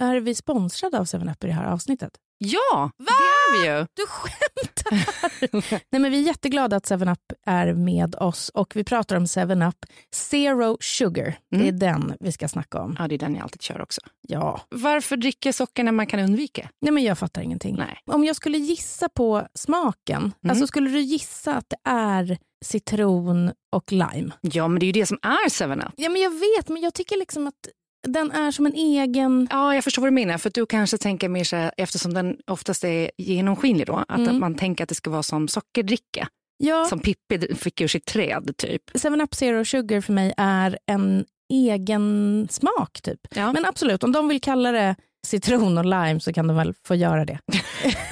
Är vi sponsrade av 7up i det här avsnittet? Ja, Va? det är vi ju. Du skämtar! Nej, men vi är jätteglada att 7up är med oss och vi pratar om 7up Zero Sugar. Det är Mm. den vi ska snacka om. Ja, det är den jag alltid kör också. Ja. Varför dricka socker när man kan undvika? Nej, men jag fattar ingenting. Nej. Om jag skulle gissa på smaken, Mm. alltså skulle du gissa att det är citron och lime? Ja, men det är ju det som är 7up. Ja, men jag vet, men jag tycker liksom att den är som en egen... Ja, jag förstår vad du menar. För att du kanske tänker mer så här, eftersom den oftast är genomskinlig då, att Mm. man tänker att det ska vara som sockerdricka. Ja, Som Pippi fick ur sitt träd typ. 7up Zero Sugar för mig är en egen smak typ. Ja. Men absolut, om de vill kalla det citron och lime så kan de väl få göra det.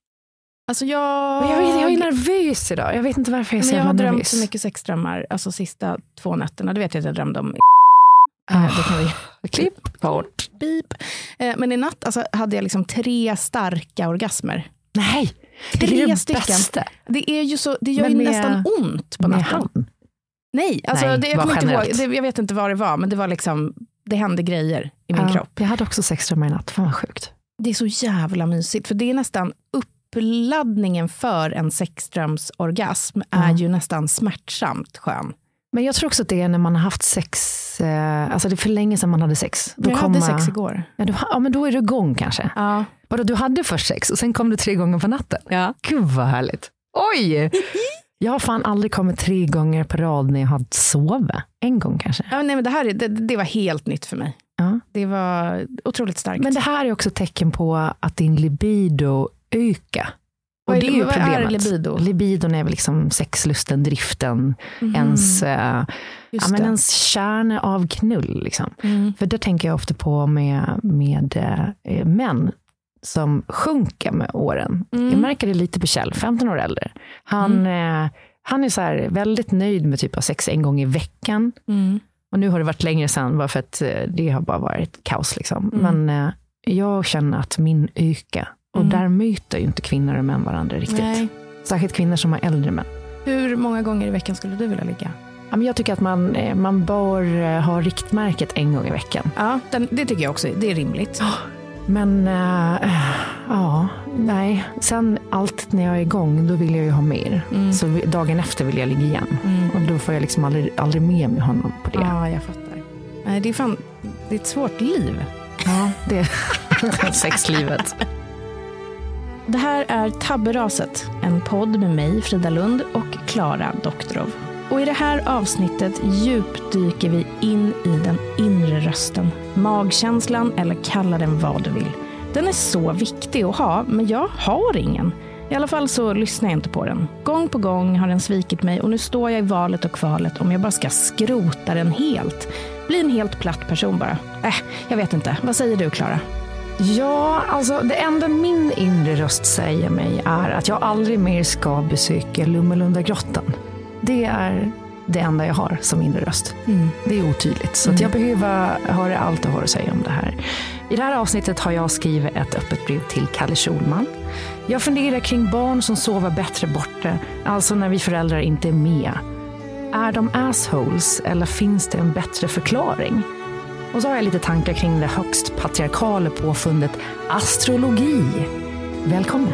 Alltså jag... Jag, vet, jag är nervös idag. Jag vet inte varför jag är så jag har jävla drömt nervös. så mycket sexdrömmar, alltså sista två nätterna. Det vet att jag drömde om. Ah. Eh, Det kan vi Klipp bort. beep. Eh, Men i natt alltså, hade jag liksom tre starka orgasmer. Nej, Tre det är det stycken. bästa. Det, är ju så, det gör Men ju med- nästan ont på Med natten. han. Nej, alltså, Nej, det, jag, inte ihåg, det, jag vet inte vad det var, men det var liksom, det hände grejer i min Ja, kropp. Jag hade också sexdrömmar i natt. Fan vad sjukt. Det är så jävla mysigt, för det är nästan uppladdningen för en sexdrömsorgasm är Ja. ju nästan smärtsamt skön. Men jag tror också att det är när man har haft sex, eh, alltså det är för länge sedan man hade sex. Då jag kommer- hade sex igår. Ja, du, ja, men då är du igång kanske. Ja. Vadå, du hade först sex och sen kom du tre gånger på natten? Ja. Gud vad härligt. Oj! Jag har fan aldrig kommit tre gånger på rad när jag har sovit. En gång kanske. Ja, nej, men det, här är, det, det var helt nytt för mig. Ja. Det var otroligt starkt. Men det här är också tecken på att din libido ökar. Och det är ju vad är problemet. libido? Libidon är väl liksom sexlusten, driften, Mhm, ens, eh, ja, men det. ens kärna av knull. Liksom. Mm. För det tänker jag ofta på med, med eh, män som sjunker med åren. Mm. Jag märker det lite på Kjell, 15 år äldre. Han, eh, han är så här väldigt nöjd med typ av sex en gång i veckan. Mm. Och nu har det varit längre sedan, bara för att det har bara varit kaos. Liksom. Mm. Men jag känner att min ökar. Och Mm. där myter ju inte kvinnor och män varandra riktigt. Nej. Särskilt kvinnor som har äldre män. Hur många gånger i veckan skulle du vilja ligga? Jag tycker att man, eh, man bör eh, ha riktmärket en gång i veckan. Ja, den, det tycker jag också. Det är rimligt. Men eh, ja, nej. Sen allt när jag är igång, då vill jag ju ha mer. Mm. Så dagen efter vill jag ligga igen. Mm. Och då får jag liksom aldrig, aldrig med mig honom på det. Ja, jag fattar. Nej, det är fan, det är ett svårt liv. Ja, det är sexlivet. Det här är Tabberaset, en podd med mig, Frida Lund och Klara Doktorov. Och i det här avsnittet djupdyker vi in i den inre rösten. Magkänslan, eller kalla den vad du vill. Den är så viktig att ha, men jag har ingen. I alla fall så lyssnar jag inte på den. Gång på gång har den svikit mig och nu står jag i valet och kvalet om jag bara ska skrota den helt. Bli en helt platt person bara. Äh, jag vet inte. Vad säger du, Klara? Ja, alltså det enda min inre röst säger mig är att jag aldrig mer ska besöka Lummelundagrottan. Det är det enda jag har som inre röst. Det är otydligt, så att jag behöver höra allt du har att säga om det här. I det här avsnittet har jag skrivit ett öppet brev till Kalle Schulman. Jag funderar kring barn som sover bättre borta, alltså när vi föräldrar inte är med. Är de assholes eller finns det en bättre förklaring? Och så har jag lite tankar kring det högst patriarkala påfundet astrologi. Välkomna!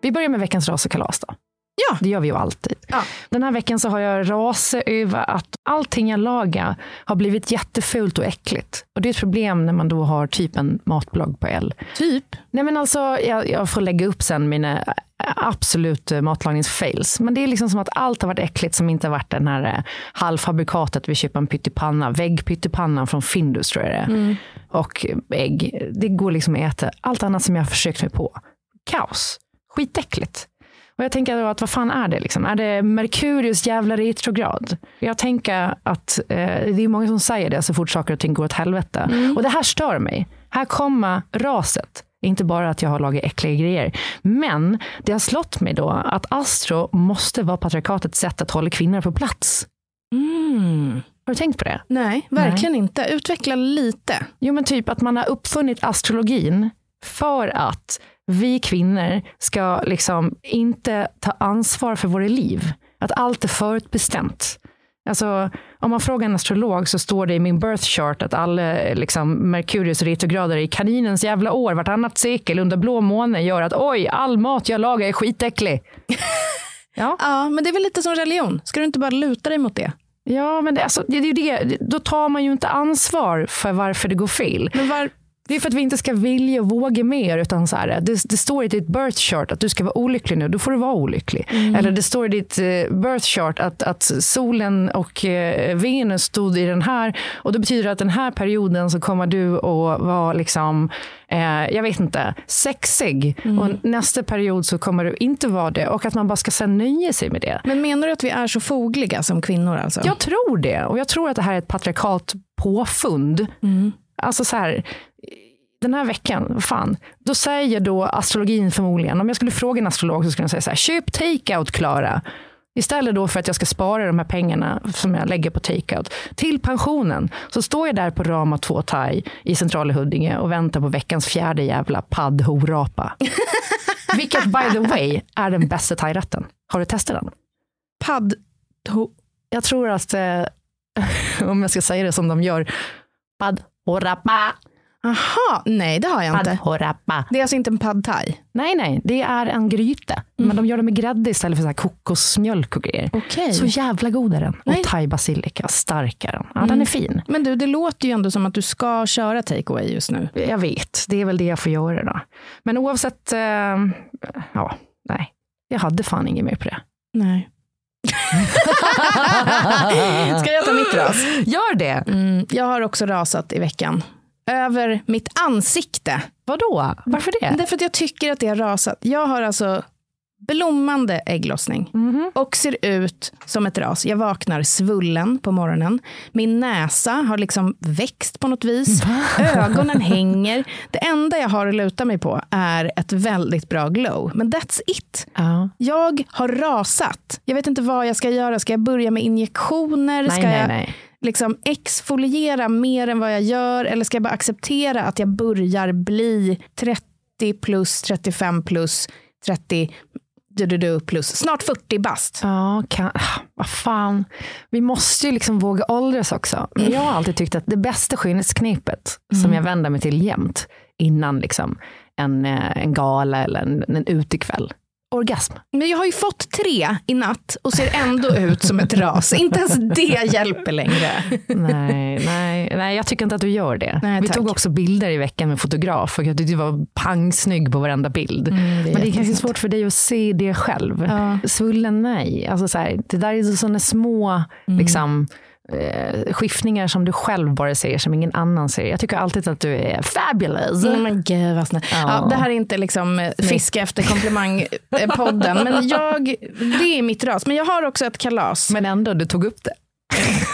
Vi börjar med veckans ras och kalas då. Ja. Det gör vi ju alltid. Ja. Den här veckan så har jag rasat över att allting jag lagar har blivit jättefult och äckligt. Och det är ett problem när man då har typ en matblogg på L. Typ. Nej men alltså, jag, jag får lägga upp sen mina absolut matlagningsfails. Men det är liksom som att allt har varit äckligt som inte har varit den här halvfabrikatet vi köper en pyttipanna, väggpyttipanna från Findus tror jag det är. Och ägg. Det går liksom att äta. Allt annat som jag har försökt mig på. Kaos. Skitäckligt. Och jag tänker då att vad fan är det? Liksom? Är det Merkurius jävla retrograd? Jag tänker att eh, det är många som säger det så fort saker och ting går åt helvete. Och det här stör mig. Här kommer raset. Inte bara att jag har lagat äckliga grejer. Men det har slått mig då att astro måste vara patriarkatets sätt att hålla kvinnor på plats. Mm. Har du tänkt på det? Nej, verkligen inte. Utveckla lite. Jo, men typ att man har uppfunnit astrologin för att vi kvinnor ska liksom inte ta ansvar för våra liv. Att allt är förutbestämt. Alltså, om man frågar en astrolog så står det i min birth chart att alla liksom, Merkurius retrograder i kaninens jävla år vartannat sekel under blå måne gör att oj, all mat jag lagar är skitäcklig. ja. Ja, men det är väl lite som religion. Ska du inte bara luta dig mot det? ja, men det, alltså, det, det det. Då tar man ju inte ansvar för varför det går fel. Men var... Det är för att vi inte ska vilja och våga mer. Utan så här, det, det står i ditt birth chart att du ska vara olycklig nu. Då får du vara olycklig. Eller det står i ditt eh, birth chart att, att solen och eh, Venus stod i den här. Och det betyder att den här perioden så kommer du att vara liksom, eh, jag vet inte, sexig. Och nästa period så kommer du inte vara det. Och att man bara ska sen nöja sig med det. Men menar du att vi är så fogliga som kvinnor? Alltså? Jag tror det. Och jag tror att det här är ett patriarkalt påfund. Alltså så här, den här veckan, fan, då säger då astrologin förmodligen, om jag skulle fråga en astrolog så skulle den säga så här, köp take-out Klara. Istället då för att jag ska spara de här pengarna som jag lägger på takeout till pensionen så står jag där på Rama 2 Thai i centrala Huddinge och väntar på veckans fjärde jävla paddhorapa. Vilket by the way är den bästa thairätten. Har du testat den? Padd... Jag tror att, eh, om jag ska säga det som de gör, paddhorapa. Aha, nej det har jag inte. Paddhorapa. Det är alltså inte en pad thai? Nej, nej, det är en gryta. Men de gör det med grädde istället för så här kokosmjölk och grejer. Okej. Så jävla god är den. Nej. Och thai basilika, stark är den. Ja, den är fin. Men du, det låter ju ändå som att du ska köra takeaway just nu. Jag vet, det är väl det jag får göra då. Men oavsett, eh, ja, nej. Jag hade fan inget mer på det. Nej. Ska jag ta mitt ras? Gör det! Mm, jag har också rasat i veckan. Över mitt ansikte. Vadå? Varför det? Därför att jag tycker att det har rasat. Jag har alltså blommande ägglossning och ser ut som ett ras. Jag vaknar svullen på morgonen. Min näsa har liksom växt på något vis. Ögonen hänger. Det enda jag har att luta mig på är ett väldigt bra glow. Men that's it. Ja. Jag har rasat. Jag vet inte vad jag ska göra. Ska jag börja med injektioner? Nej, ska nej, jag nej. Liksom exfoliera mer än vad jag gör? Eller ska jag bara acceptera att jag börjar bli 30 plus, 35 plus, 30 du, du, du, plus, snart 40 bast. Ja, kan, ah, vad fan. Vi måste ju liksom våga åldras också. Men jag har alltid tyckt att det bästa skönhetsknepet som jag vänder mig till jämt innan liksom en, eh, en gala eller en, en utekväll, orgasm. Men jag har ju fått tre i natt och ser ändå ut som ett ras. Inte ens det hjälper längre. Nej, nej, nej, jag tycker inte att du gör det. Nej, Vi tack. tog också bilder i veckan med fotograf och jag tyckte du var pangsnygg på varenda bild. Mm, det är Men det är kanske jättefint. svårt för dig att se det själv. Ja. Svullen, nej. Alltså så här, det där är sådana små Mm. liksom, eh, skiftningar som du själv bara ser, som ingen annan ser. Jag tycker alltid att du är fabulous. Mm, men gud vad snällt. Ja. Ja, det här är inte liksom eh, fiska efter komplimang-podden. Men jag, det är mitt ras. Men jag har också ett kalas. Men ändå, du tog upp det.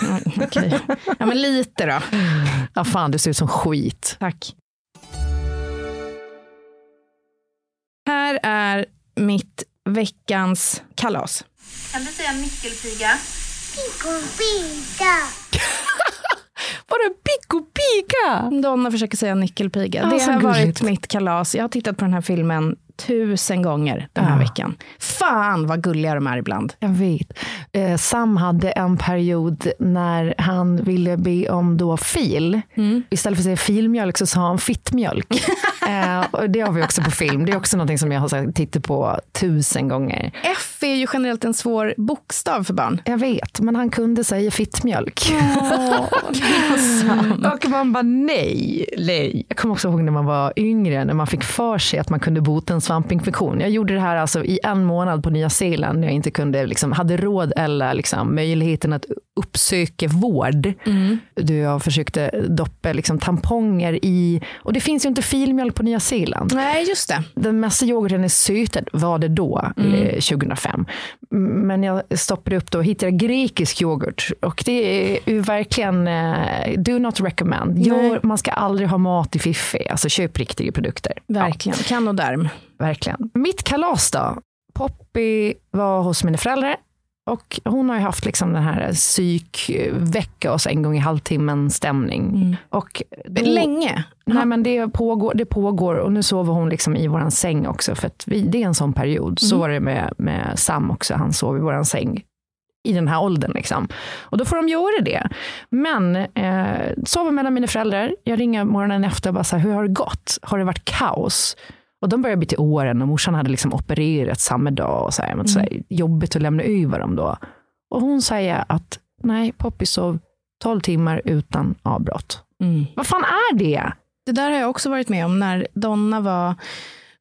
Mm, okej. Ja, men lite då. Ja, fan, du ser ut som skit. Tack. Här är mitt veckans kalas. Kan du säga nyckelpiga? Vadå Pico Pica? Donna försöker säga nyckelpiga. Ah, det har varit mitt kalas. Jag har tittat på den här filmen tusen gånger den här Ah. veckan. Fan vad gulliga de är ibland. Jag vet. Eh, Sam hade en period när han ville be om då fil. Istället för att säga filmjölk så sa han fittmjölk. eh, det har vi också på film. Det är också något som jag har tittat på tusen gånger. F är ju generellt en svår bokstav för barn. Jag vet, men han kunde säga fittmjölk. och man bara nej, nej. Jag kommer också ihåg när man var yngre, när man fick för sig att man kunde bota en svampinfektion. Jag gjorde det här alltså i en månad på Nya Zeeland när jag inte kunde, liksom, hade råd eller liksom, möjligheten att uppsöka vård. Du, jag försökte doppa liksom, tamponger i, och det finns ju inte filmjölk på Nya Zeeland. Nej, just det. Den mesta yoghurten är sötad, var det då, eh, 2005. M- Men jag stoppade upp då och hittade grekisk yoghurt. Och det är ju verkligen, eh, do not recommend. Gör, man ska aldrig ha mat i fiffi, alltså köp riktiga produkter. Verkligen. Kanoderm. Verkligen. Mitt kalas då? Poppy var hos mina föräldrar. Och hon har ju haft liksom den här psykvecka oss en gång i halvtimmen stämning. Och då, Länge. Nej, men det pågår, det pågår och nu sover hon liksom i våran säng också. För att vi, det är en sån period. Så var det med, med Sam också. Han sov i våran säng i den här åldern. Liksom. Och då får de göra det. Men eh, sover mellan mina föräldrar. Jag ringer morgonen efter och bara så här, hur har det gått? Har det varit kaos? Och de börjar bli till åren och morsan hade liksom opererat samma dag. Och så här, men så här, jobbigt att lämna över dem då. Och hon säger att nej, Poppy sov 12 timmar utan avbrott. Mm. Vad fan är det? Det där har jag också varit med om när Donna var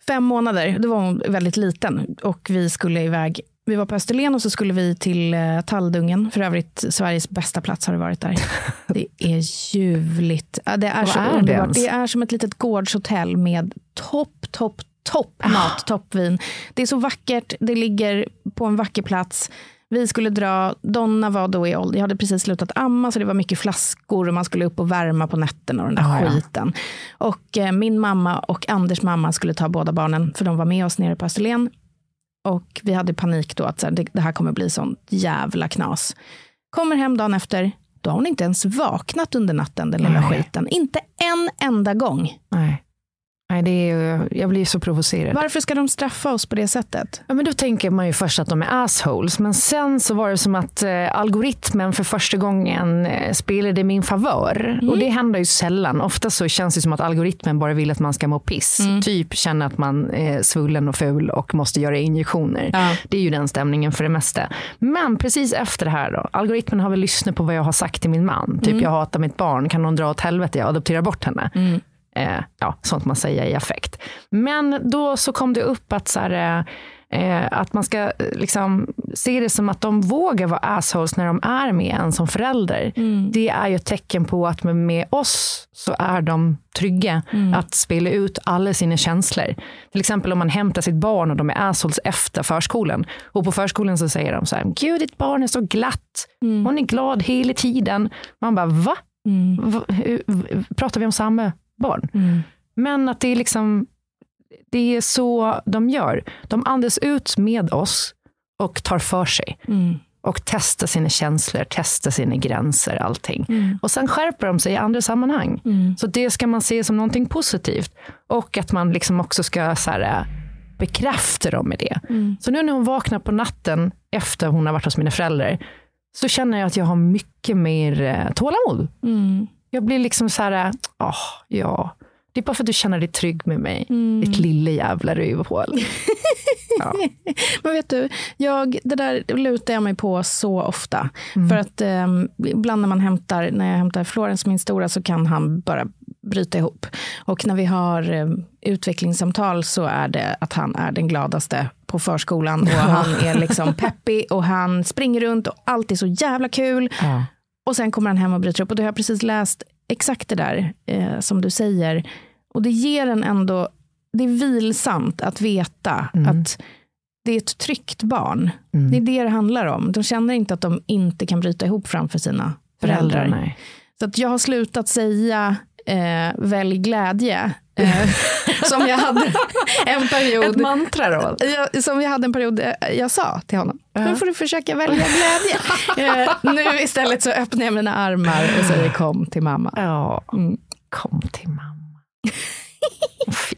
fem månader. Då var hon väldigt liten och vi skulle iväg. Vi var på Österlen och så skulle vi till eh, Talldungen. För övrigt Sveriges bästa plats har det varit där. Det är ljuvligt. Ja, Det är Vad så är det underbart. Det är som ett litet gårdshotell med topp, topp, topp Ah. mat, toppvin. Det är så vackert. Det ligger på en vacker plats. Vi skulle dra, Donna var då i ålder, jag hade precis slutat amma så det var mycket flaskor och man skulle upp och värma på nätterna och den där Ah, ja. skiten. Och eh, min mamma och Anders mamma skulle ta båda barnen för de var med oss nere på Österlen. Och vi hade panik då att så här, det, det här kommer bli sånt jävla knas. Kommer hem dagen efter, då har hon inte ens vaknat under natten, den lilla Nej. skiten. Inte en enda gång. Nej. Nej, det är, jag blir så provocerad. Varför ska de straffa oss på det sättet? Ja, men då tänker man ju först att de är assholes, men sen så var det som att eh, algoritmen för första gången eh, spelade i min favör. Och det händer ju sällan. Ofta så känns det som att algoritmen bara vill att man ska må piss. Typ känna att man är svullen och ful och måste göra injektioner. Ja. Det är ju den stämningen för det mesta. Men precis efter det här då, algoritmen har väl lyssnat på vad jag har sagt till min man. Typ jag hatar mitt barn, kan hon dra åt helvete, jag adopterar bort henne. Eh, ja, sånt man säger i affekt. Men då så kom det upp att, så här, eh, att man ska eh, liksom, se det som att de vågar vara assholes när de är med en som förälder. Det är ju ett tecken på att med, med oss så är de trygga att spela ut alla sina känslor. Till exempel om man hämtar sitt barn och de är assholes efter förskolan. Och på förskolan så säger de så här, gud ditt barn är så glatt, hon är glad hela tiden. Man bara, va? V- Pratar vi om samma barn? Men att det är liksom, det är så de gör. De andas ut med oss och tar för sig. Och testar sina känslor, testar sina gränser, allting. Och sen skärper de sig i andra sammanhang. Så det ska man se som någonting positivt. Och att man liksom också ska så här, äh, bekräfta dem med det. Så nu när hon vaknar på natten efter hon har varit hos mina föräldrar, så känner jag att jag har mycket mer eh, tålamod. Jag blir liksom så här, åh, ja. Det är bara för att du känner dig trygg med mig, ditt lilla jävla rövhål. Men vet du, jag, det där lutar jag mig på så ofta. För att eh, ibland när man hämtar, när jag hämtar Florens, min stora, så kan han bara bryta ihop. Och när vi har eh, utvecklingssamtal så är det att han är den gladaste på förskolan och han är liksom peppig och han springer runt och allt är så jävla kul. Ja. Och sen kommer han hem och bryter upp. Och då har jag precis läst exakt det där eh, som du säger. Och det ger en ändå, det är vilsamt att veta att det är ett tryggt barn. Det är det det handlar om. De känner inte att de inte kan bryta ihop framför sina föräldrar. nej. Så att jag har slutat säga eh, välj glädje. Eh, som jag hade en period. Ett mantra då? Jag, som jag hade en period eh, jag sa till honom. Nu får du försöka välja glädje. eh, nu istället så öppnar jag mina armar och säger kom till mamma. Ja, Mm. kom till mamma.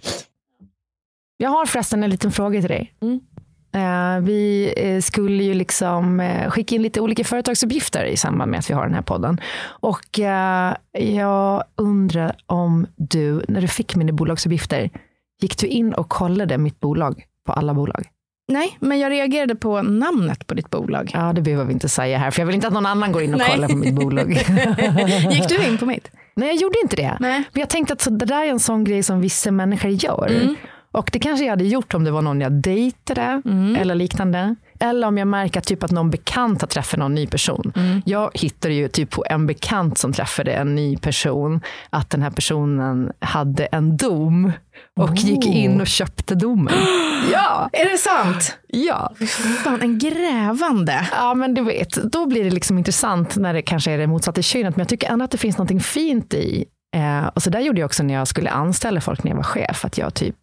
Jag har förresten en liten fråga till dig. Mm. Eh, vi eh, skulle ju liksom eh, skicka in lite olika företagsuppgifter i samband med att vi har den här podden. Och jag undrar om du, när du fick mina bolagsuppgifter, gick du in och kollade mitt bolag på alla bolag? Nej, men jag reagerade på namnet på ditt bolag. Ja, det behöver vi inte säga här, för jag vill inte att någon annan går in och Nej. kollar på mitt bolag. Gick du in på mitt? Nej, jag gjorde inte det. Nej. Men jag tänkte att så- det där är en sån grej som vissa människor gör. Mm. Och det kanske jag hade gjort om det var någon jag dejtade Mm. eller liknande. Eller om jag märker typ att någon bekant har träffat någon ny person. Mm. Jag hittade ju typ på en bekant som träffade en ny person att den här personen hade en dom och gick Oh. in och köpte domen. ja, Är det sant? ja. Fan, en grävande. Ja, men du vet, då blir det liksom intressant när det kanske är det motsatta könet. Men jag tycker ändå att det finns något fint i. Eh, och så där gjorde jag också när jag skulle anställa folk när jag var chef. Att jag typ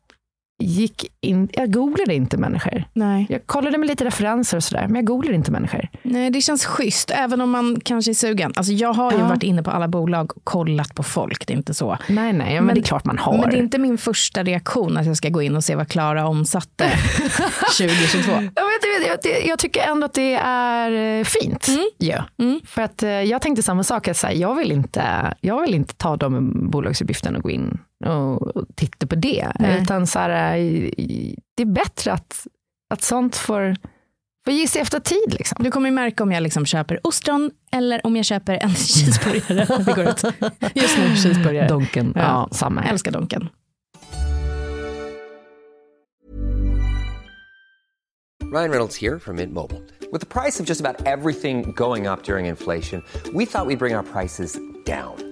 gick in, jag googlade inte människor. Nej. Jag kollade med lite referenser och sådär, men jag googlade inte människor. Nej, det känns schysst, även om man kanske är sugen. Alltså, jag har ju Ja. varit inne på alla bolag och kollat på folk, det är inte så. Nej, nej, men, det är klart man har. Men det är inte min första reaktion att jag ska gå in och se vad Klara omsatte 2022. Jag, vet, jag, vet, jag, tycker ändå att det är eh, fint. Ja. För att eh, jag tänkte samma sak, att så här, jag, vill inte, jag vill inte ta de bolagsuppgifterna och gå in och, titta på det. Nej. Utan så här, det är bättre att, att sånt får, får ge sig efter tid. Liksom. Du kommer ju märka om jag liksom köper ostron eller om jag köper en cheeseburgare. vi går ut. Just nu cheeseburgare. Donken, ja. Ja. samma Jag här. älskar Donken. Ryan Reynolds here from Mint Mobile. With the price of just about everything going up during inflation, we thought we'd bring our prices down.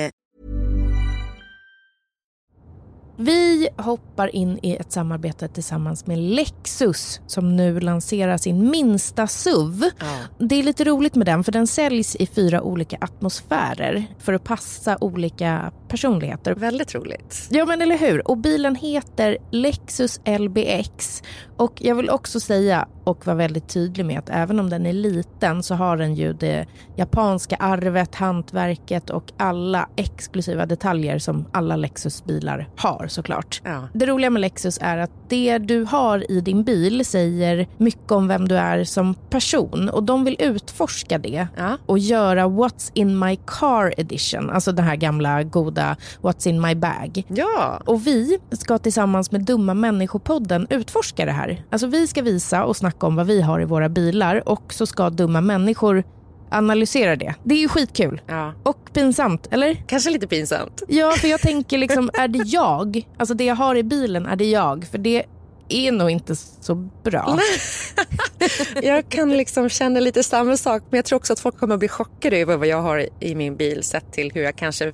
Vi hoppar in i ett samarbete tillsammans med Lexus som nu lanserar sin minsta SUV. Det är lite roligt med den för den säljs i fyra olika atmosfärer för att passa olika personligheter. Väldigt roligt. Ja men eller hur. Och bilen heter Lexus LBX. Och jag vill också säga och vara väldigt tydlig med att även om den är liten så har den ju det japanska arvet, hantverket och alla exklusiva detaljer som alla Lexus-bilar har såklart. Ja. Det roliga med Lexus är att det du har i din bil säger mycket om vem du är som person och de vill utforska det Ja. och göra What's in my car edition, alltså den här gamla goda What's in my bag. Ja. Och vi ska tillsammans med Dumma människopodden utforska det här. Alltså vi ska visa och snacka om vad vi har i våra bilar och så ska dumma människor analysera det. Det är ju skitkul. ja. Och pinsamt, eller? Kanske lite pinsamt. Ja, för jag tänker liksom, är det jag? Alltså det jag har i bilen, är det jag? För det är nog inte så bra. Jag kan liksom känna lite samma sak men jag tror också att folk kommer att bli chockade över vad jag har i min bil sett till hur jag kanske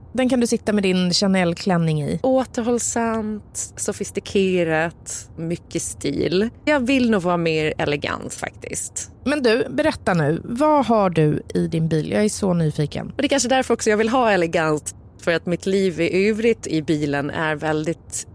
Den kan du sitta med din Chanel-klänning i. Återhållsamt, sofistikerat, mycket stil. Jag vill nog vara mer elegant faktiskt. Men du, berätta nu. Vad har du i din bil? Jag är så nyfiken. Och det är kanske därför också jag vill ha elegant. För att mitt liv i övrigt i bilen är väldigt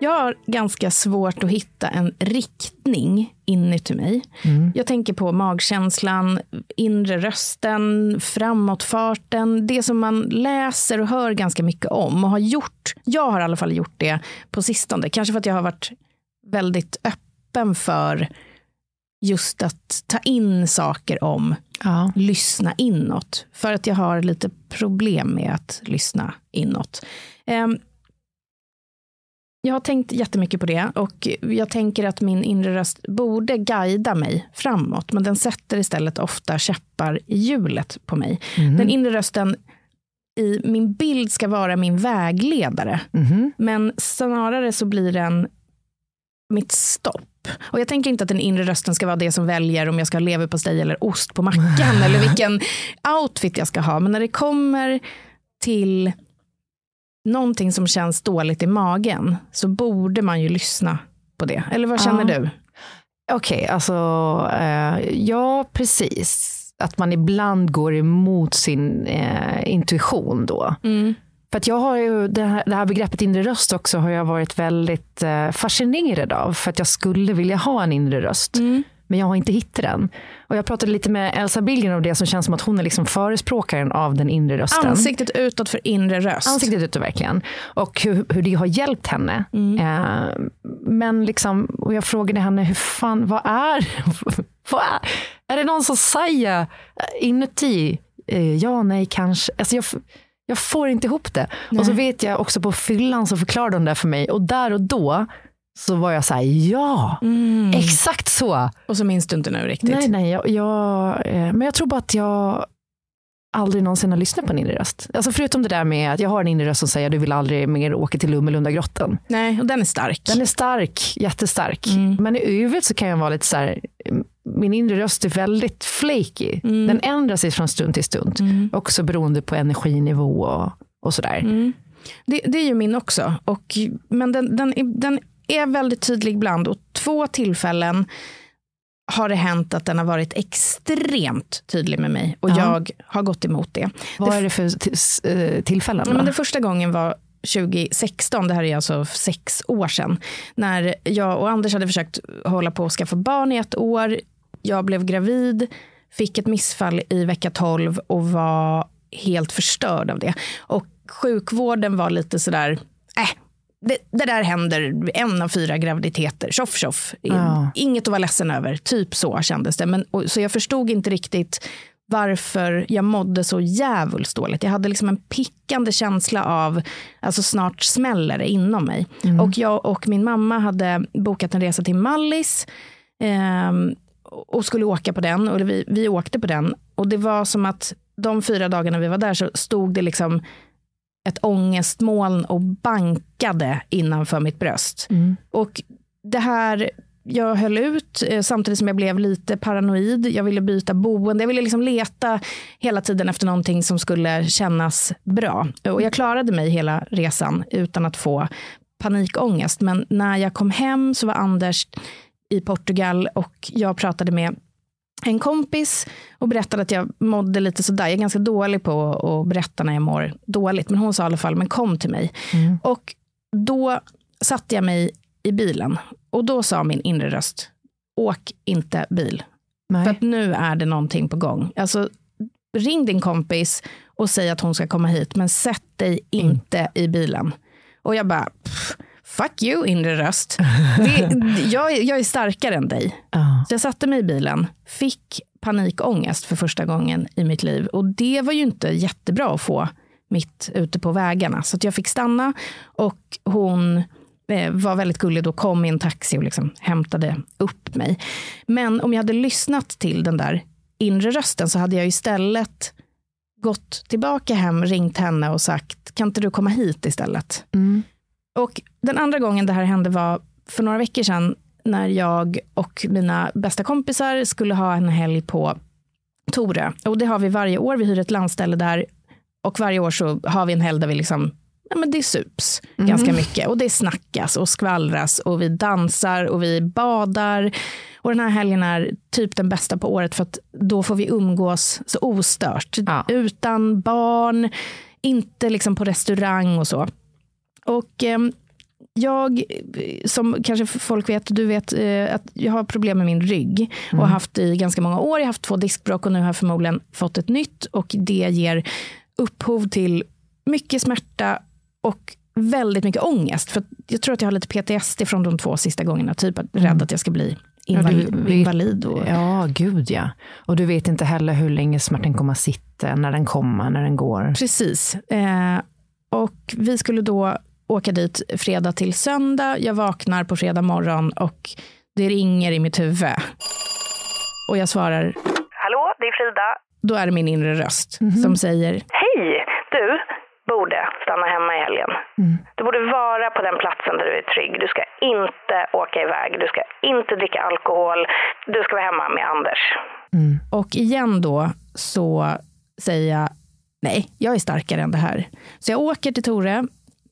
Jag har ganska svårt att hitta en riktning inuti mig. Jag tänker på magkänslan, inre rösten, framåtfarten. Det som man läser och hör ganska mycket om och har gjort. Jag har i alla fall gjort det på sistone. Kanske för att jag har varit väldigt öppen öppen för just att ta in saker om, Ja. lyssna inåt. För att jag har lite problem med att lyssna inåt. Jag har tänkt jättemycket på det och jag tänker att min inre röst borde guida mig framåt, men den sätter istället ofta käppar i hjulet på mig. Den inre rösten i min bild ska vara min vägledare, Mhm. men snarare så blir den mitt stopp. Och jag tänker inte att den inre rösten ska vara det som väljer om jag ska ha leverpastej eller ost på mackan eller vilken outfit jag ska ha. Men när det kommer till någonting som känns dåligt i magen så borde man ju lyssna på det. Eller vad känner Ja. du? Okej, alltså eh, ja precis. Att man ibland går emot sin eh, intuition då. För att jag har ju, det här, det här begreppet inre röst också har jag varit väldigt eh, fascinerad av. För att jag skulle vilja ha en inre röst. Men jag har inte hittat den. Och jag pratade lite med Elsa Billgren om det som känns som att hon är liksom förespråkaren av den inre rösten. Ansiktet utåt för inre röst. Ansiktet utåt verkligen. Och hur, hur det har hjälpt henne. Eh, men liksom, och jag frågade henne, hur fan, vad är, vad är, är det någon som säger inuti, eh, ja, nej, kanske. Alltså jag, jag får inte ihop det. Och så vet jag också på fyllan så förklarade hon det för mig. Och där och då så var jag så här, ja, exakt så. Och så minns du inte nu riktigt. Nej, nej, jag, jag, eh, men jag tror bara att jag aldrig någonsin har lyssnat på en inre röst. Alltså förutom det där med att jag har en inre röst som säger du vill aldrig mer åka till Lummelundagrottan. nej, och den är stark. Den är stark, jättestark. Mm. Men i övrigt så kan jag vara lite så här, min inre röst är väldigt flaky. Mm. Den ändrar sig från stund till stund. Också beroende på energinivå och, och sådär. Mm. Det, det är ju min också. Och, men den, den, är- den är väldigt tydlig ibland. Och två tillfällen har det hänt att den har varit extremt tydlig med mig. Och Ja. jag har gått emot det. Vad det, är det för eh, tillfällen? Då? men det första gången var 2016, det här är alltså sex år sedan, när jag och Anders hade försökt hålla på att skaffa barn i ett år. Jag blev gravid, fick ett missfall i vecka 12 och var helt förstörd av det. Och sjukvården var lite sådär, äh, det, det där händer en av fyra graviditeter, tjoff tjoff. Ja. Inget att vara ledsen över, typ så kändes det. Men, och, så jag förstod inte riktigt varför jag mådde så jävulst dåligt. Jag hade liksom en pickande känsla av, alltså snart smäller det inom mig. Och jag och min mamma hade bokat en resa till Mallis ehm, och skulle åka på den. Och vi, vi åkte på den. Och det var som att de fyra dagarna vi var där så stod det liksom ett ångestmoln och bankade innanför mitt bröst. Och det här, jag höll ut eh, samtidigt som jag blev lite paranoid. Jag ville byta boende. Jag ville liksom leta hela tiden efter någonting som skulle kännas bra. Och jag klarade mig hela resan utan att få panikångest. Men när jag kom hem så var Anders i Portugal och jag pratade med en kompis och berättade att jag mådde lite sådär. Jag är ganska dålig på att berätta när jag mår dåligt. Men hon sa i alla fall, men kom till mig. Och då satte jag mig i bilen. Och då sa min inre röst, åk inte bil. Nej. För att nu är det någonting på gång. Alltså, ring din kompis och säg att hon ska komma hit. Men sätt dig inte i bilen. Och jag bara, pff, fuck you inre röst. Det, jag, jag är starkare än dig. Ja. Så jag satte mig i bilen, fick panikångest för första gången i mitt liv. Och det var ju inte jättebra att få mitt ute på vägarna. Så jag fick stanna och hon eh, var väldigt gullig och kom i en taxi och liksom hämtade upp mig. Men om jag hade lyssnat till den där inre rösten så hade jag istället gått tillbaka hem, ringt henne och sagt kan inte du komma hit istället? Mm. Och den andra gången det här hände var för några veckor sedan när jag och mina bästa kompisar skulle ha en helg på Torö. Och det har vi varje år. Vi hyr ett landställe där och varje år så har vi en helg där vi liksom Ja, men det sups ganska mycket och det snackas och skvallras och vi dansar och vi badar. Och den här helgen är typ den bästa på året för att då får vi umgås så ostört. Ja. Utan barn, inte liksom på restaurang och så. Och ehm, jag, som kanske folk vet, du vet, eh, att jag har problem med min rygg och har haft det i ganska många år. Jag har haft två diskbråck och nu har jag förmodligen fått ett nytt och det ger upphov till mycket smärta och väldigt mycket ångest. För jag tror att jag har lite PTSD från de två sista gångerna. Typ att rädd att jag ska bli invalid. Ja, du- invalid och, Ja, gud ja. Och du vet inte heller hur länge smärtan kommer att sitta, när den kommer, när den går. Precis. Eh, och vi skulle då åka dit fredag till söndag. Jag vaknar på fredag morgon och det ringer i mitt huvud. Och jag svarar, Hallå, det är Frida. då är det min inre röst som säger, Hej! Du borde stanna hemma i helgen. Du borde vara på den platsen där du är trygg. Du ska inte åka iväg. Du ska inte dricka alkohol. Du ska vara hemma med Anders. och igen då så säger jag, nej, jag är starkare än det här. Så jag åker till Tore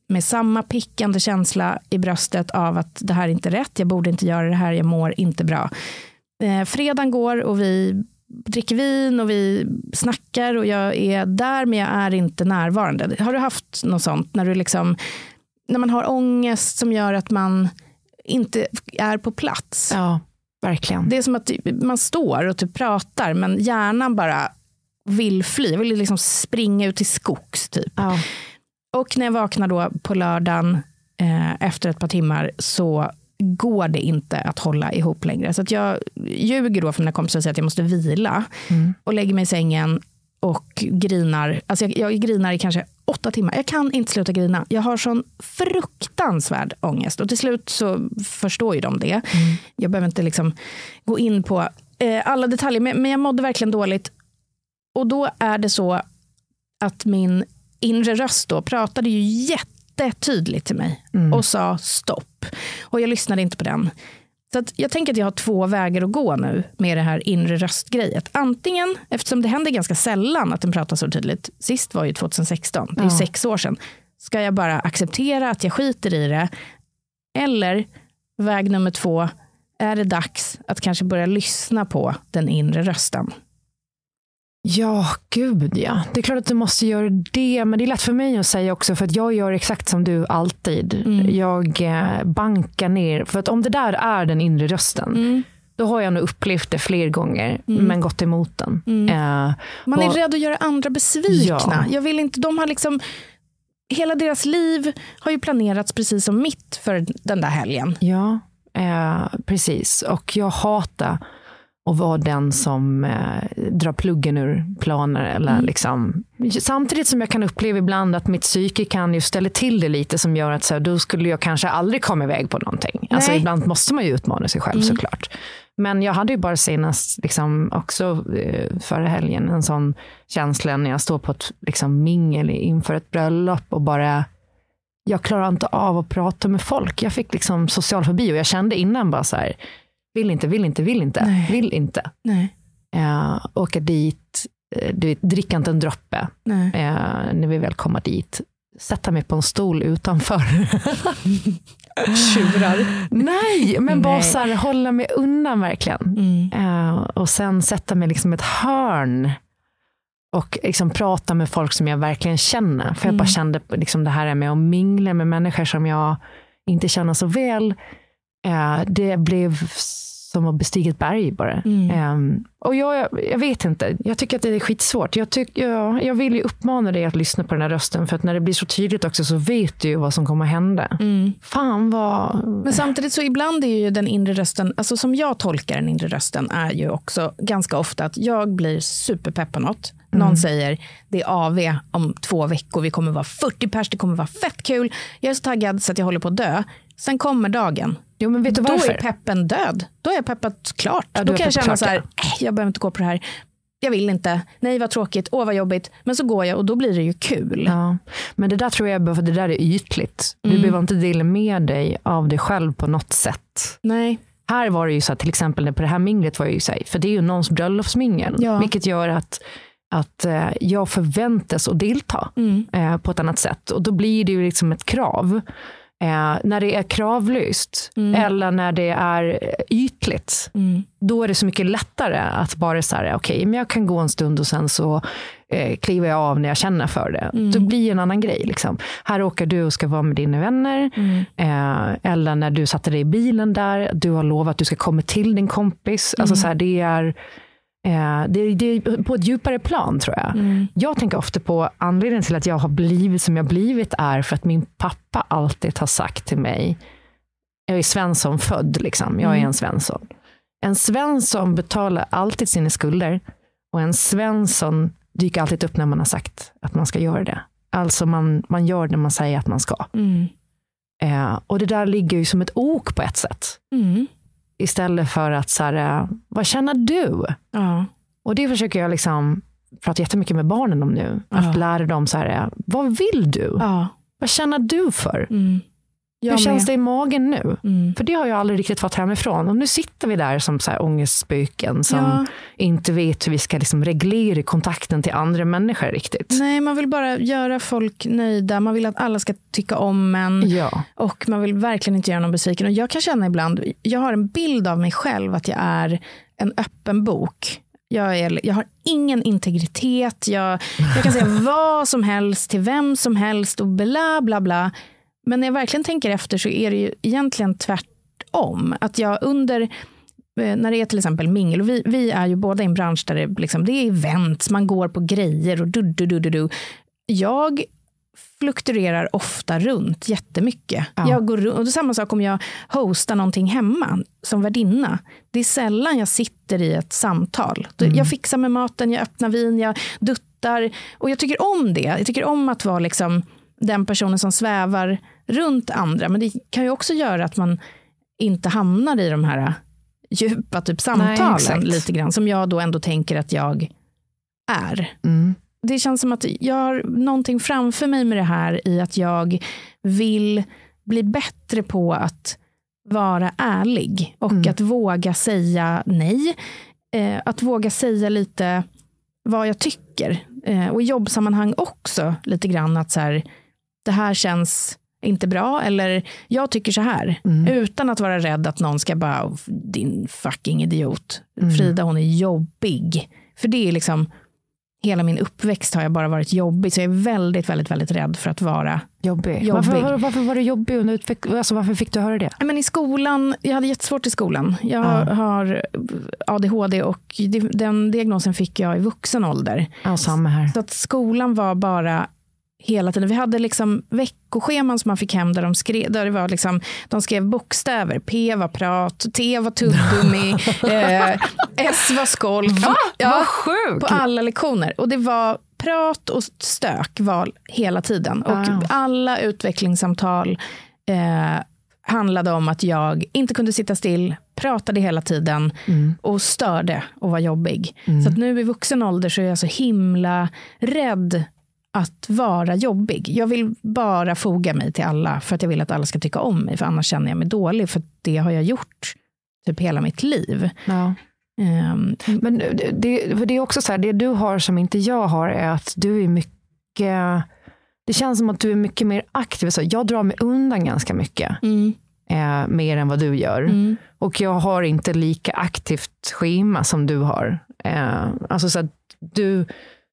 med samma pickande känsla i bröstet av att det här är inte rätt, jag borde inte göra det här, jag mår inte bra. Eh, fredagen går och vi dricker vin och vi snackar och jag är där men jag är inte närvarande. Har du haft något sånt när du liksom, när man har ångest som gör att man inte är på plats? Ja, verkligen. Det är som att man står och typ pratar men hjärnan bara vill fly. Vill liksom springa ut till skogs typ. Ja. Och när jag vaknar då på lördagen eh, efter ett par timmar så går det inte att hålla ihop längre. Så att jag ljuger då för mina kompisar och säger att jag måste vila och lägger mig i sängen och grinar. Alltså jag, jag grinar i kanske åtta timmar. Jag kan inte sluta grina. Jag har sån fruktansvärd ångest. Och till slut så förstår ju de det. Jag behöver inte liksom gå in på eh, alla detaljer, men, men jag mådde verkligen dåligt. Och då är det så att min inre röst då pratade ju jättetydligt till mig och sa stopp. Och jag lyssnade inte på den. Så jag tänker att jag har två vägar att gå nu med det här inre röstgrejet. Antingen, eftersom det händer ganska sällan att den pratar så tydligt, sist var ju 2016, det är ju sex år sedan, ska jag bara acceptera att jag skiter i det? Eller väg nummer två, är det dags att kanske börja lyssna på den inre rösten? Ja, gud ja. Det är klart att du måste göra det, men det är lätt för mig att säga också, för att jag gör exakt som du alltid. Jag eh, bankar ner, för att om det där är den inre rösten, då har jag nog upplevt det fler gånger, men gått emot den. Eh, Man är och- rädd att göra andra besvikna. Ja. Jag vill inte, de har liksom, hela deras liv har ju planerats precis som mitt för den där helgen. Ja, eh, precis. Och jag hatar att vara den som eh, drar pluggen ur planer. Eller liksom. Samtidigt som jag kan uppleva ibland att mitt psyke kan ju ställa till det lite som gör att så här, då skulle jag kanske aldrig komma iväg på någonting. Alltså, ibland måste man ju utmana sig själv såklart. Men jag hade ju bara senast, liksom, också eh, förra helgen, en sån känsla när jag står på ett liksom, mingel inför ett bröllop och bara jag klarar inte av att prata med folk. Jag fick liksom social fobi och jag kände innan bara så här, vill inte, vill inte, vill inte, Nej. vill inte. Nej. Eh, åka dit, eh, du vet, dricka inte en droppe eh, när vi väl kommer dit. Sätta mig på en stol utanför. Tjurar. Nej, men bara så här, hålla mig undan verkligen. Mm. Eh, och sen sätta mig liksom ett hörn och liksom prata med folk som jag verkligen känner. För jag bara kände liksom det här med att mingla med människor som jag inte känner så väl. Eh, det blev som att bestiga ett berg bara. Eh, och jag, jag vet inte, jag tycker att det är skitsvårt. Jag, tyck, jag, jag vill ju uppmana dig att lyssna på den här rösten, för att när det blir så tydligt också så vet du ju vad som kommer hända. Fan vad... Men samtidigt så ibland är ju den inre rösten, alltså som jag tolkar den inre rösten är ju också ganska ofta att jag blir superpepp på något. Någon säger det är AV om två veckor, vi kommer vara 40 pers, det kommer vara fett kul. Jag är så taggad så att jag håller på att dö. Sen kommer dagen. Jo, men vet du Då varför? är peppen död. Då är jag peppat klart. Ja, Då kan jag känna klart, så här, ja. "Äh, jag behöver inte gå på det här. Jag vill inte. Nej, vad tråkigt. Åh, vad jobbigt. Men så går jag och då blir det ju kul. Ja, men det där tror jag, för det där är ytligt. Du Mm. behöver inte dela med dig av dig själv på något sätt. Nej. Här var det ju så att till exempel på det här minglet var jag ju så här, för det är ju någons bröllopsmingel, Ja. vilket gör att att eh, jag förväntas att delta Mm. eh, på ett annat sätt. Och då blir det ju liksom ett krav. Eh, när det är kravlöst eller när det är ytligt, då är det så mycket lättare att bara säga, okej, men jag kan gå en stund och sen så eh, kliver jag av när jag känner för det. Det blir en annan grej. Liksom. Här åker du och ska vara med dina vänner. Eh, eller när du satte dig i bilen där, du har lovat att du ska komma till din kompis. Alltså så här, det är det, det är på ett djupare plan tror jag. Mm. Jag tänker ofta på anledningen till att jag har blivit som jag blivit är för att min pappa alltid har sagt till mig, jag är Svensson född, liksom. jag är Mm. en Svensson. En Svensson betalar alltid sina skulder och en Svensson dyker alltid upp när man har sagt att man ska göra det. Alltså man, man gör det man säger att man ska. Mm. Eh, och det där ligger ju som ett ok på ett sätt. Mm. Istället för att, så här, vad känner du? Ja. Och det försöker jag liksom prata jättemycket med barnen om nu. Att lära dem, så här, vad vill du? Vad känner du för? Mm. Jag Hur känns med. det i magen nu? Mm. För det har jag aldrig riktigt fått hemifrån. Och nu sitter vi där som så här ångestspöken som Ja. inte vet hur vi ska liksom reglera kontakten till andra människor riktigt. Nej, man vill bara göra folk nöjda. Man vill att alla ska tycka om en. Ja. Och man vill verkligen inte göra någon besviken. Och jag kan känna ibland, jag har en bild av mig själv att jag är en öppen bok. Jag, är, jag har ingen integritet. Jag, jag kan säga vad som helst till vem som helst och bla bla bla. Men när jag verkligen tänker efter så är det ju egentligen tvärtom. Att jag under eh, när det är till exempel mingel, och vi, vi är ju båda i en bransch där det, liksom, det är events, man går på grejer och du, du, du, du, du. Jag fluktuerar ofta runt jättemycket. Ja. Jag går, och det samma sak om jag hostar någonting hemma som värdinna. Det är sällan jag sitter i ett samtal. Då- Jag fixar med maten, jag öppnar vin, jag duttar. Och jag tycker om det. Jag tycker om att vara liksom den personen som svävar runt andra. Men det kan ju också göra att man inte hamnar i de här djupa typ samtalen exakt. lite grann. Som jag då ändå tänker att jag är Mm. det känns som att jag har någonting framför mig med det här i att jag vill bli bättre på att vara ärlig och Mm. att våga säga nej. Eh, att våga säga lite vad jag tycker. Eh, och i jobbsammanhang också lite grann att så här, det här känns inte bra eller jag tycker så här. Mm. Utan att vara rädd att någon ska bara, "Oh, din fucking idiot. Mm. Frida hon är jobbig. För det är liksom, hela min uppväxt har jag bara varit jobbig. Så jag är väldigt, väldigt, väldigt rädd för att vara Jobbig. Jobbig. Varför, var, varför var det jobbig under alltså, Varför fick du höra det? Men I skolan, jag hade jättesvårt i skolan. Jag Ja. har ADHD och den diagnosen fick jag i vuxen ålder. Ja, samma här. Så att skolan var bara hela tiden. Vi hade liksom veckoscheman som man fick hem där de skrev, där det var liksom, de skrev bokstäver. P var prat, T var tuggummi, eh, S var skolk. Va? Ja, Vad sjukt! på alla lektioner. Och det var prat och stök var hela tiden. Och Wow. alla utvecklingssamtal eh, handlade om att jag inte kunde sitta still, pratade hela tiden och störde och var jobbig. Så att nu i vuxen ålder så är jag så himla rädd att vara jobbig. Jag vill bara foga mig till alla för att jag vill att alla ska tycka om mig, för annars känner jag mig dålig, för det har jag gjort typ hela mitt liv. Ja. Ehm, Men det, det är också så här, det du har som inte jag har är att du är mycket, det känns som att du är mycket mer aktiv. Så jag drar mig undan ganska mycket, mm, eh, mer än vad du gör. mm, Och jag har inte lika aktivt schema som du har. Eh, alltså så att du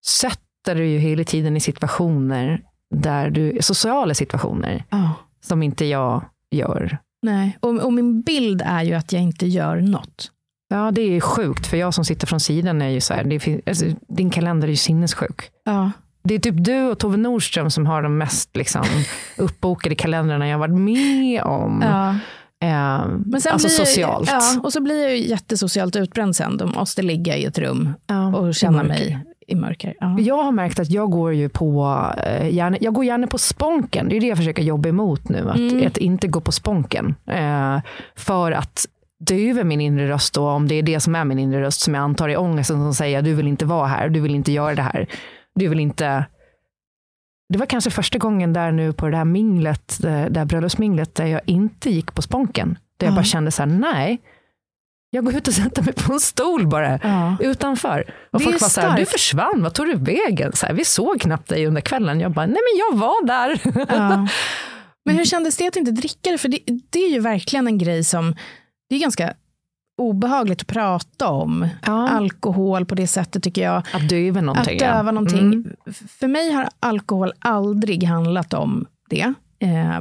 sätter dig ju hela tiden i situationer där du, sociala situationer, ja. som inte jag gör. Nej, och, och min bild är ju att jag inte gör något. Ja, det är sjukt, för jag som sitter från sidan är ju så här, det alltså, din kalender är ju sinnessjuk. Ja. Det är typ du och Tove Nordström som har de mest liksom, uppbokade kalendrarna jag har varit med om. Ja. Eh, Men sen alltså blir socialt. Ja, och så blir jag ju jättesocialt utbränd sen. De måste ligga i ett rum Ja, och känna mig i mörker. Ja. Jag har märkt att jag går ju på, eh, gärna, jag går gärna på sponken. Det är det jag försöker jobba emot nu. Att, Mm. att inte gå på sponken. Eh, för att döva min inre röst då, om det är det som är min inre röst som jag antar är ångesten som säger du vill inte vara här, du vill inte göra det här. Du vill inte... Det var kanske första gången där nu på det här minglet, det det här bröllopsminglet, där jag inte gick på sponken. Där jag Ja. bara kände så här, nej, jag går ut och sätter mig på en stol bara Ja. utanför. Och Det folk var så här, du försvann, vad tog du vägen? Så här, vi såg knappt dig under kvällen. Jag bara, nej men jag var där. Ja. Men hur kändes det att inte dricka det? För det, det är ju verkligen en grej som, det är ganska obehagligt att prata om. Ja. Alkohol på det sättet tycker jag. Att döva någonting. Att döva ja. någonting. Mm. För mig har alkohol aldrig handlat om det. Eh,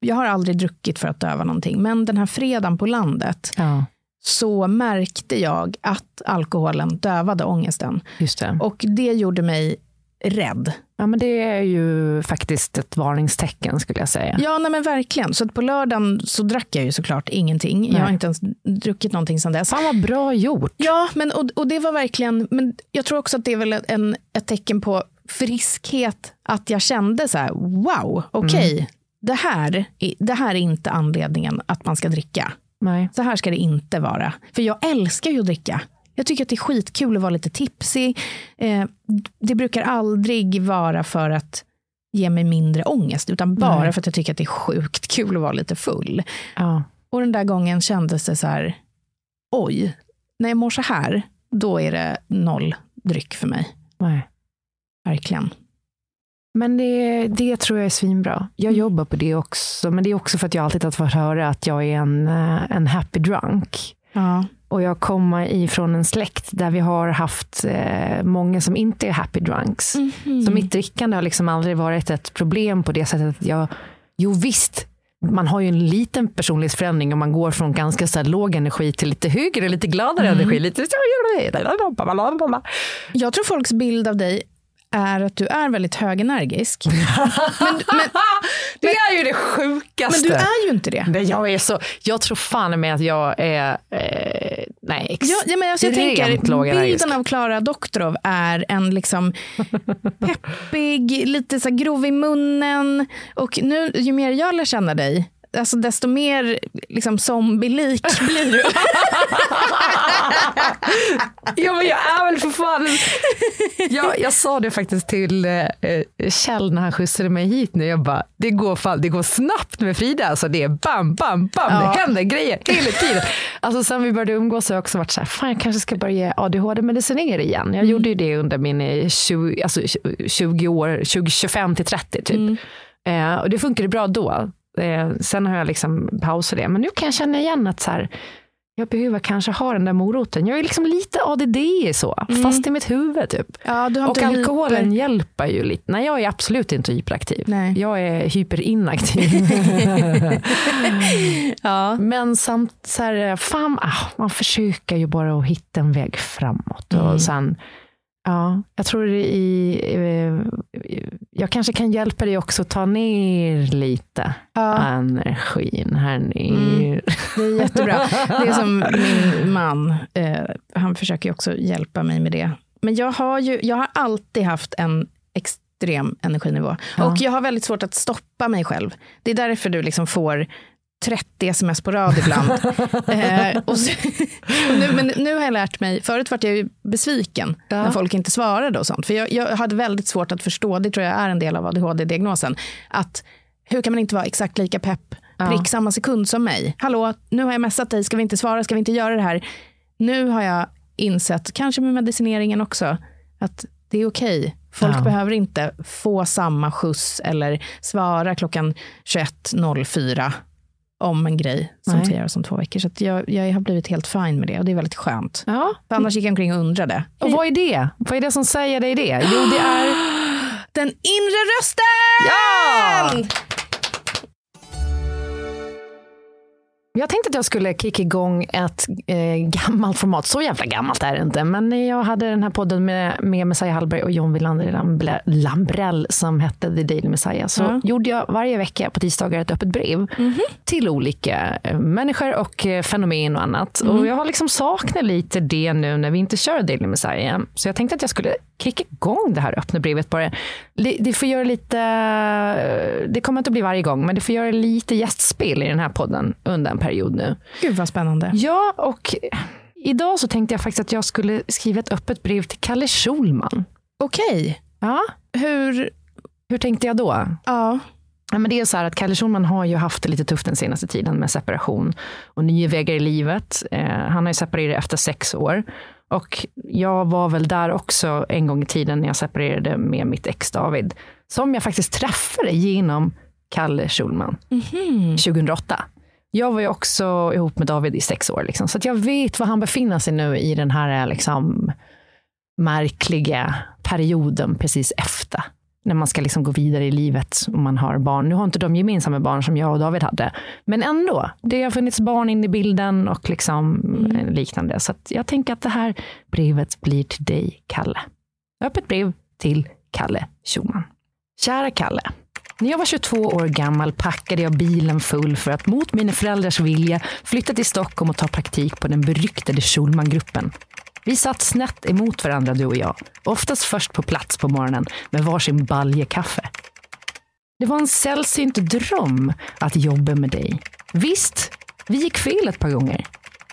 jag har aldrig druckit för att döva någonting. Men den här fredagen på landet Ja. Så märkte jag att alkoholen dövade ångesten. Just det. Och det gjorde mig rädd. Ja, men det är ju faktiskt ett varningstecken skulle jag säga. Ja, nej men verkligen. Så på lördagen så drack jag ju såklart ingenting. Nej. Jag har inte ens druckit någonting sedan dess. Fan vad bra gjort. Ja, men, och, och det var verkligen, men jag tror också att det är väl en, ett tecken på friskhet. Att jag kände så här, wow, okej, Mm. det, här, är- det här är inte anledningen att man ska dricka. Nej. Så här ska det inte vara. För jag älskar ju att dricka. Jag tycker att det är skitkul att vara lite tipsig. Eh, det brukar aldrig vara för att ge mig mindre ångest, utan bara Nej. för att jag tycker att det är sjukt kul att vara lite full. Ja. Och den där gången kändes det så här, oj, när jag mår så här, då är det noll dryck för mig. Nej. Verkligen. Men det, det tror jag är svinbra. Jag Mm. jobbar på det också. Men det är också för att jag alltid har fått höra att jag är en, eh, en happy drunk. Ja. Och jag kommer ifrån en släkt där vi har haft eh, många som inte är happy drunks. Mhm. Så mitt drickande har liksom aldrig varit ett problem på det sättet att jag, jo visst, man har ju en liten personlighetsförändring om man går från ganska så låg energi till lite högre, lite gladare Mm. energi. Lite... Jag tror folks bild av dig är att du är väldigt högenergisk. det är ju det sjukaste. Men du är ju inte det. Nej, jag, är så, jag tror fan med att jag är eh, nej, ex, Ja, ja, men alltså jag tänker, bilden av Klara Doktorov är en liksom peppig, lite så grov i munnen. Och nu, ju mer jag lär känna dig, alltså desto mer liksom zombie-lik blir du. Ja men jag är väl för fan... Jag, jag sa det faktiskt till eh, Kjell när han skjutsade mig hit nu. Jag bara, det går, fan, det går snabbt med Frida. Alltså det är bam, bam, bam. Ja. Det händer grejer hela tiden. Alltså sen vi började umgås har jag också varit så här, fan jag kanske ska börja ADHD-medicinera igen. Jag gjorde ju det under min eh, 20, alltså 20 år, 20, 25 till 30 typ. Eh, och det funkade bra då. Eh, sen har jag liksom pausat det. Men nu kan jag känna igen att så här, jag behöver kanske ha den där moroten. Jag är liksom lite ADD så, fast i mitt huvud typ. Ja, Och alkoholen hyper- hjälper ju lite. Nej, jag är absolut inte hyperaktiv. Nej. Jag är hyperinaktiv. Ja. Men samt så här, fan, ah, man försöker ju bara att hitta en väg framåt. Och sen, ja, jag tror i, jag kanske kan hjälpa dig också att ta ner lite Ja. energin här ner. Det är jättebra. Det är som min man, eh, han försöker också hjälpa mig med det. Men jag har ju jag har alltid haft en extrem energinivå. Och jag har väldigt svårt att stoppa mig själv. Det är därför du liksom får 30 sms på rad ibland. eh, och så, och nu, men nu har jag lärt mig, förut var jag ju besviken när folk inte svarade och sånt. För jag, jag hade väldigt svårt att förstå, det tror jag är en del av ADHD-diagnosen, att hur kan man inte vara exakt lika pepp prick samma sekund som mig? Hallå, nu har jag messat dig, ska vi inte svara, ska vi inte göra det här? Nu har jag insett, kanske med medicineringen också, att det är okej. Folk Ja. behöver inte få samma skjuts eller svara klockan 21.04 om en grej som Nej. ska göras om två veckor. Så jag, jag har blivit helt fin med det och det är väldigt skönt. Ja. För annars gick jag omkring och undrade. Och vad är det? Vad är det som säger dig det? Jo, det är... Den inre rösten! Ja! Jag tänkte att jag skulle kicka igång ett eh, gammalt format. Så jävla gammalt är det inte. Men jag hade den här podden med, med Messiah Hallberg och John Wilander Lambre- Lambrell som hette The Daily Messiah. Så Ja. gjorde jag varje vecka på tisdagar ett öppet brev till olika eh, människor och eh, fenomen och annat. Och jag har liksom saknat lite det nu när vi inte kör Daily Messiah. Så jag tänkte att jag skulle kicka igång det här öppna brevet bara. Det, det får göra lite, det kommer inte att bli varje gång, men det får göra lite gästspel i den här podden under en period nu. Gud vad spännande. Ja, och idag så tänkte jag faktiskt att jag skulle skriva ett öppet brev till Kalle Schulman. Okej. Ja, Hur, hur tänkte jag då? ja. Ja, men det är så här att Kalle Schulman har ju haft det lite tufft den senaste tiden med separation och nya vägar i livet. Eh, han har ju separerat efter sex år. Och jag var väl där också en gång i tiden när jag separerade med mitt ex David. Som jag faktiskt träffade genom Kalle Schulman 2008. Jag var ju också ihop med David i sex år, liksom, så jag vet var han befinner sig nu i den här liksom, märkliga perioden precis efter när man ska liksom gå vidare i livet om man har barn. Nu har inte de gemensamma barn som jag och David hade, men ändå. Det har funnits barn in i bilden och liksom mm. liknande. Så jag tänker att det här brevet blir till dig, Kalle. Öppet brev till Kalle Schumann. Kära Kalle. När jag var 22 år gammal packade jag bilen full för att mot mina föräldrars vilja flytta till Stockholm och ta praktik på den beryktade Schulmangruppen. Vi satt snett emot varandra du och jag, oftast först på plats på morgonen med varsin balje kaffe. Det var en sällsynt dröm att jobba med dig. Visst, vi gick fel ett par gånger.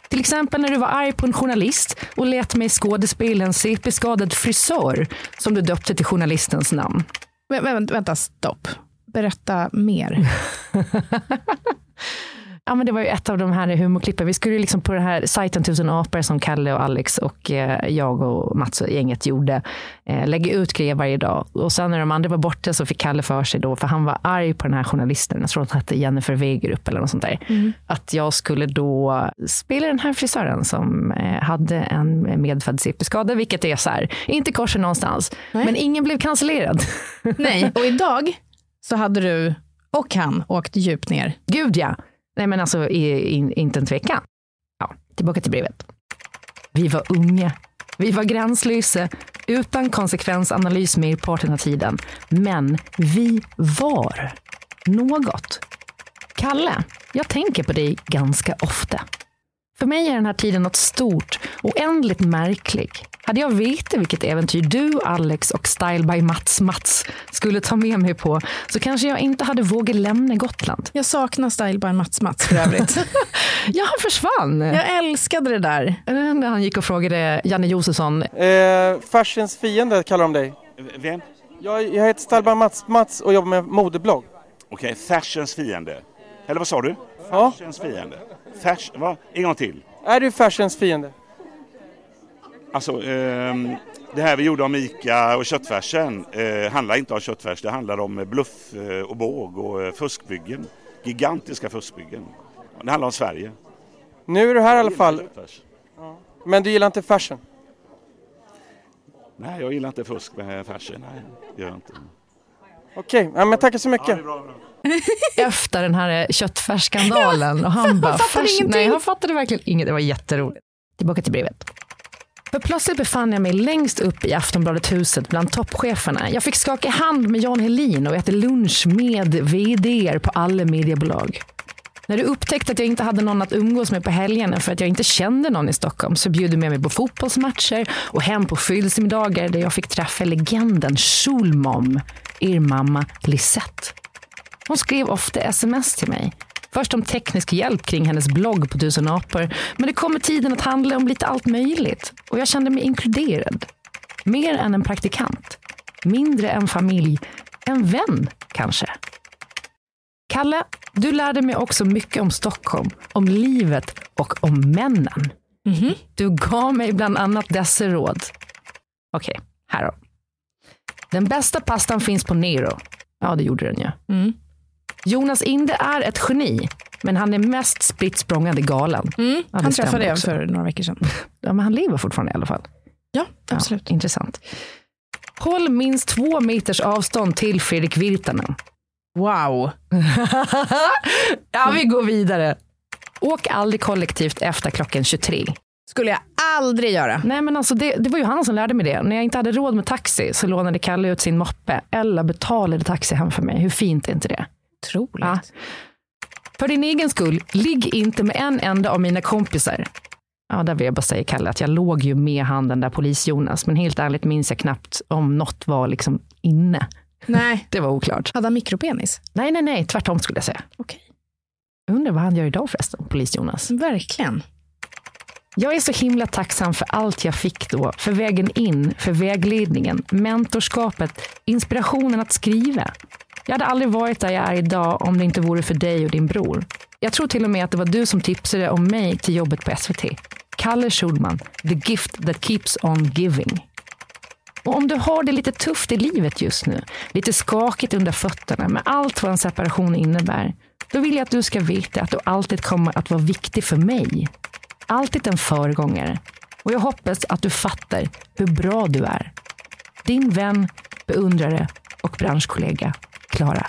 Till exempel när du var arg på en journalist och lät mig skådespela en CP-skadad frisör som du döpte till journalistens namn. Men, vänta stopp. Berätta mer. Ja, men det var ju ett av de här humorklippen. Vi skulle liksom på den här sajten Tusen apor som Kalle och Alex och eh, jag och Mats och gänget gjorde, eh, lägga ut grejer varje dag. Och sen när de andra var borta så fick Kalle för sig då, för han var arg på den här journalisten, jag tror att hon hette Jennifer Wegerup eller något sånt där, mm. att jag skulle då spela den här frisören som eh, hade en medfödd CP-skada, vilket är så här, inte korsen någonstans, Nej. men ingen blev cancellerad. Nej, och idag så hade du och han åkt djupt ner. Gud ja. Nej men alltså in, inte en tvekan. Ja, tillbaka till brevet. Vi var unga. Vi var gränslösa, utan konsekvensanalys merparten av tiden. Men vi var något. Kalle, jag tänker på dig ganska ofta. För mig är den här tiden något stort, oändligt märklig. Hade jag vetat vilket äventyr du, Alex och Style by Mats Mats skulle ta med mig på så kanske jag inte hade vågat lämna Gotland. Jag saknar Style by Mats Mats för övrigt. ja, han försvann. Jag älskade det där. När han gick och frågade Janne Josefsson. Eh, farsens fiende kallar de dig. Vem? Jag, jag heter Style by Mats Mats och jobbar med modeblogg. Okej, okay, fashions fiende. Eller vad sa du? Ja. Fashions fiende. Fash, va? En gång till. Är du fashions fiende? Alltså, eh, det här vi gjorde om ICA och köttfärsen eh, handlar inte om köttfärs. Det handlar om bluff eh, och båg och eh, fuskbyggen. Gigantiska fuskbyggen. Det handlar om Sverige. Nu är du här i alla fall. Men du gillar inte fashion? Nej, jag gillar inte fusk med fashion. Nej, gör jag inte. Okej, okay. ja, men tackar så mycket. Efter den här köttfärsskandalen och han bara, han fattade Nej, han fattade verkligen inget. Det var jätteroligt. Tillbaka till brevet. För plötsligt befann jag mig längst upp i Aftonbladet-huset bland toppcheferna. Jag fick skaka hand med Jan Helin och äta lunch med vd på alla mediebolag. När du upptäckte att jag inte hade någon att umgås med på helgerna för att jag inte kände någon i Stockholm så bjöd du med mig på fotbollsmatcher och hem på födelsemiddagar där jag fick träffa legenden Schulmom, er mamma Lisette. Hon skrev ofta sms till mig Först om teknisk hjälp kring hennes blogg på Tusen apor. Men det kommer tiden att handla om lite allt möjligt. Och jag kände mig inkluderad. Mer än en praktikant. Mindre än familj. En vän, kanske. Kalle, du lärde mig också mycket om Stockholm, om livet och om männen. Mm -hmm. Du gav mig bland annat dessa råd. Okej, okay, här då. Den bästa pastan finns på Nero. Ja, det gjorde den ju. Ja. Mm. Jonas Inde är ett geni, men han är mest spritt språngande galen. Mm, ja, han träffade jag för några veckor sedan. Ja, men han lever fortfarande i alla fall. Ja, absolut. Ja, intressant. Håll minst två meters avstånd till Fredrik Virtanen. Wow. ja, vi går vidare. Åk aldrig kollektivt efter klockan 23. Skulle jag aldrig göra. Nej, men alltså det, det var ju han som lärde mig det. När jag inte hade råd med taxi så lånade Kalle ut sin moppe eller betalade taxi hem för mig. Hur fint är inte det? Otroligt. Ja. För din egen skull, ligg inte med en enda av mina kompisar. Ja, där vill jag bara säga Kalle, att jag låg ju med han den där polis-Jonas, men helt ärligt minns jag knappt om något var liksom inne. Nej. Det var oklart. Hade han mikropenis? Nej, nej, nej, tvärtom skulle jag säga. Okej. Okay. Undrar vad han gör idag förresten, polis-Jonas. Verkligen. Jag är så himla tacksam för allt jag fick då, för vägen in, för vägledningen, mentorskapet, inspirationen att skriva. Jag hade aldrig varit där jag är idag om det inte vore för dig och din bror. Jag tror till och med att det var du som tipsade om mig till jobbet på SVT. Kalle Schulman, the gift that keeps on giving. Och om du har det lite tufft i livet just nu, lite skakigt under fötterna med allt vad en separation innebär, då vill jag att du ska veta att du alltid kommer att vara viktig för mig. Alltid en föregångare. Och jag hoppas att du fattar hur bra du är. Din vän, beundrare och branschkollega Klara.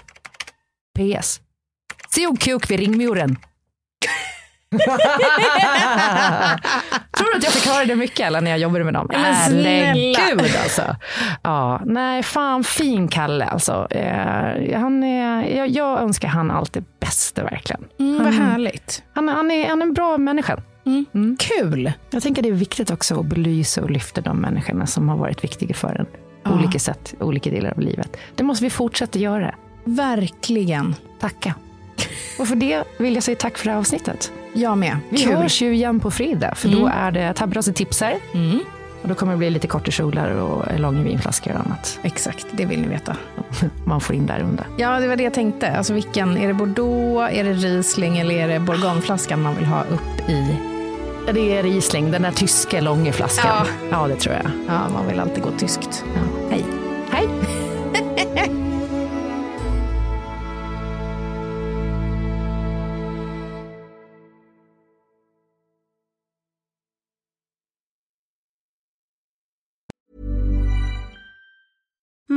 PS. Se kuk vid ringmuren. Tror du att jag förklarade det mycket eller när jag jobbade med dem? Herregud alltså. Ja, nej, fan fin Kalle alltså. Eh, han är, jag, jag önskar han allt det bästa verkligen. Mm, vad härligt. Han, han, är, han är en bra människa. Mm. Kul. Jag tänker det är viktigt också att belysa och lyfta de människorna som har varit viktiga för en. På olika sätt, olika delar av livet. Det måste vi fortsätta göra. Verkligen. Tacka. Och för det vill jag säga tack för det här avsnittet. Jag med. Vi Kul. hörs ju igen på fredag, för då Mm. är det Tabbrase tipsar. Mm. Och då kommer det bli lite kortekjolar och långa vinflaskor och annat. Exakt, det vill ni veta. Man får in där under. Ja, det var det jag tänkte. Alltså vilken, är det Bordeaux, är det Riesling eller är det Bourgogneflaskan man vill ha upp i? Det är Riesling, den där tyska långa flaskan. Ja. ja, det tror jag. Ja, man vill alltid gå tyskt. Ja. Hej. Hej!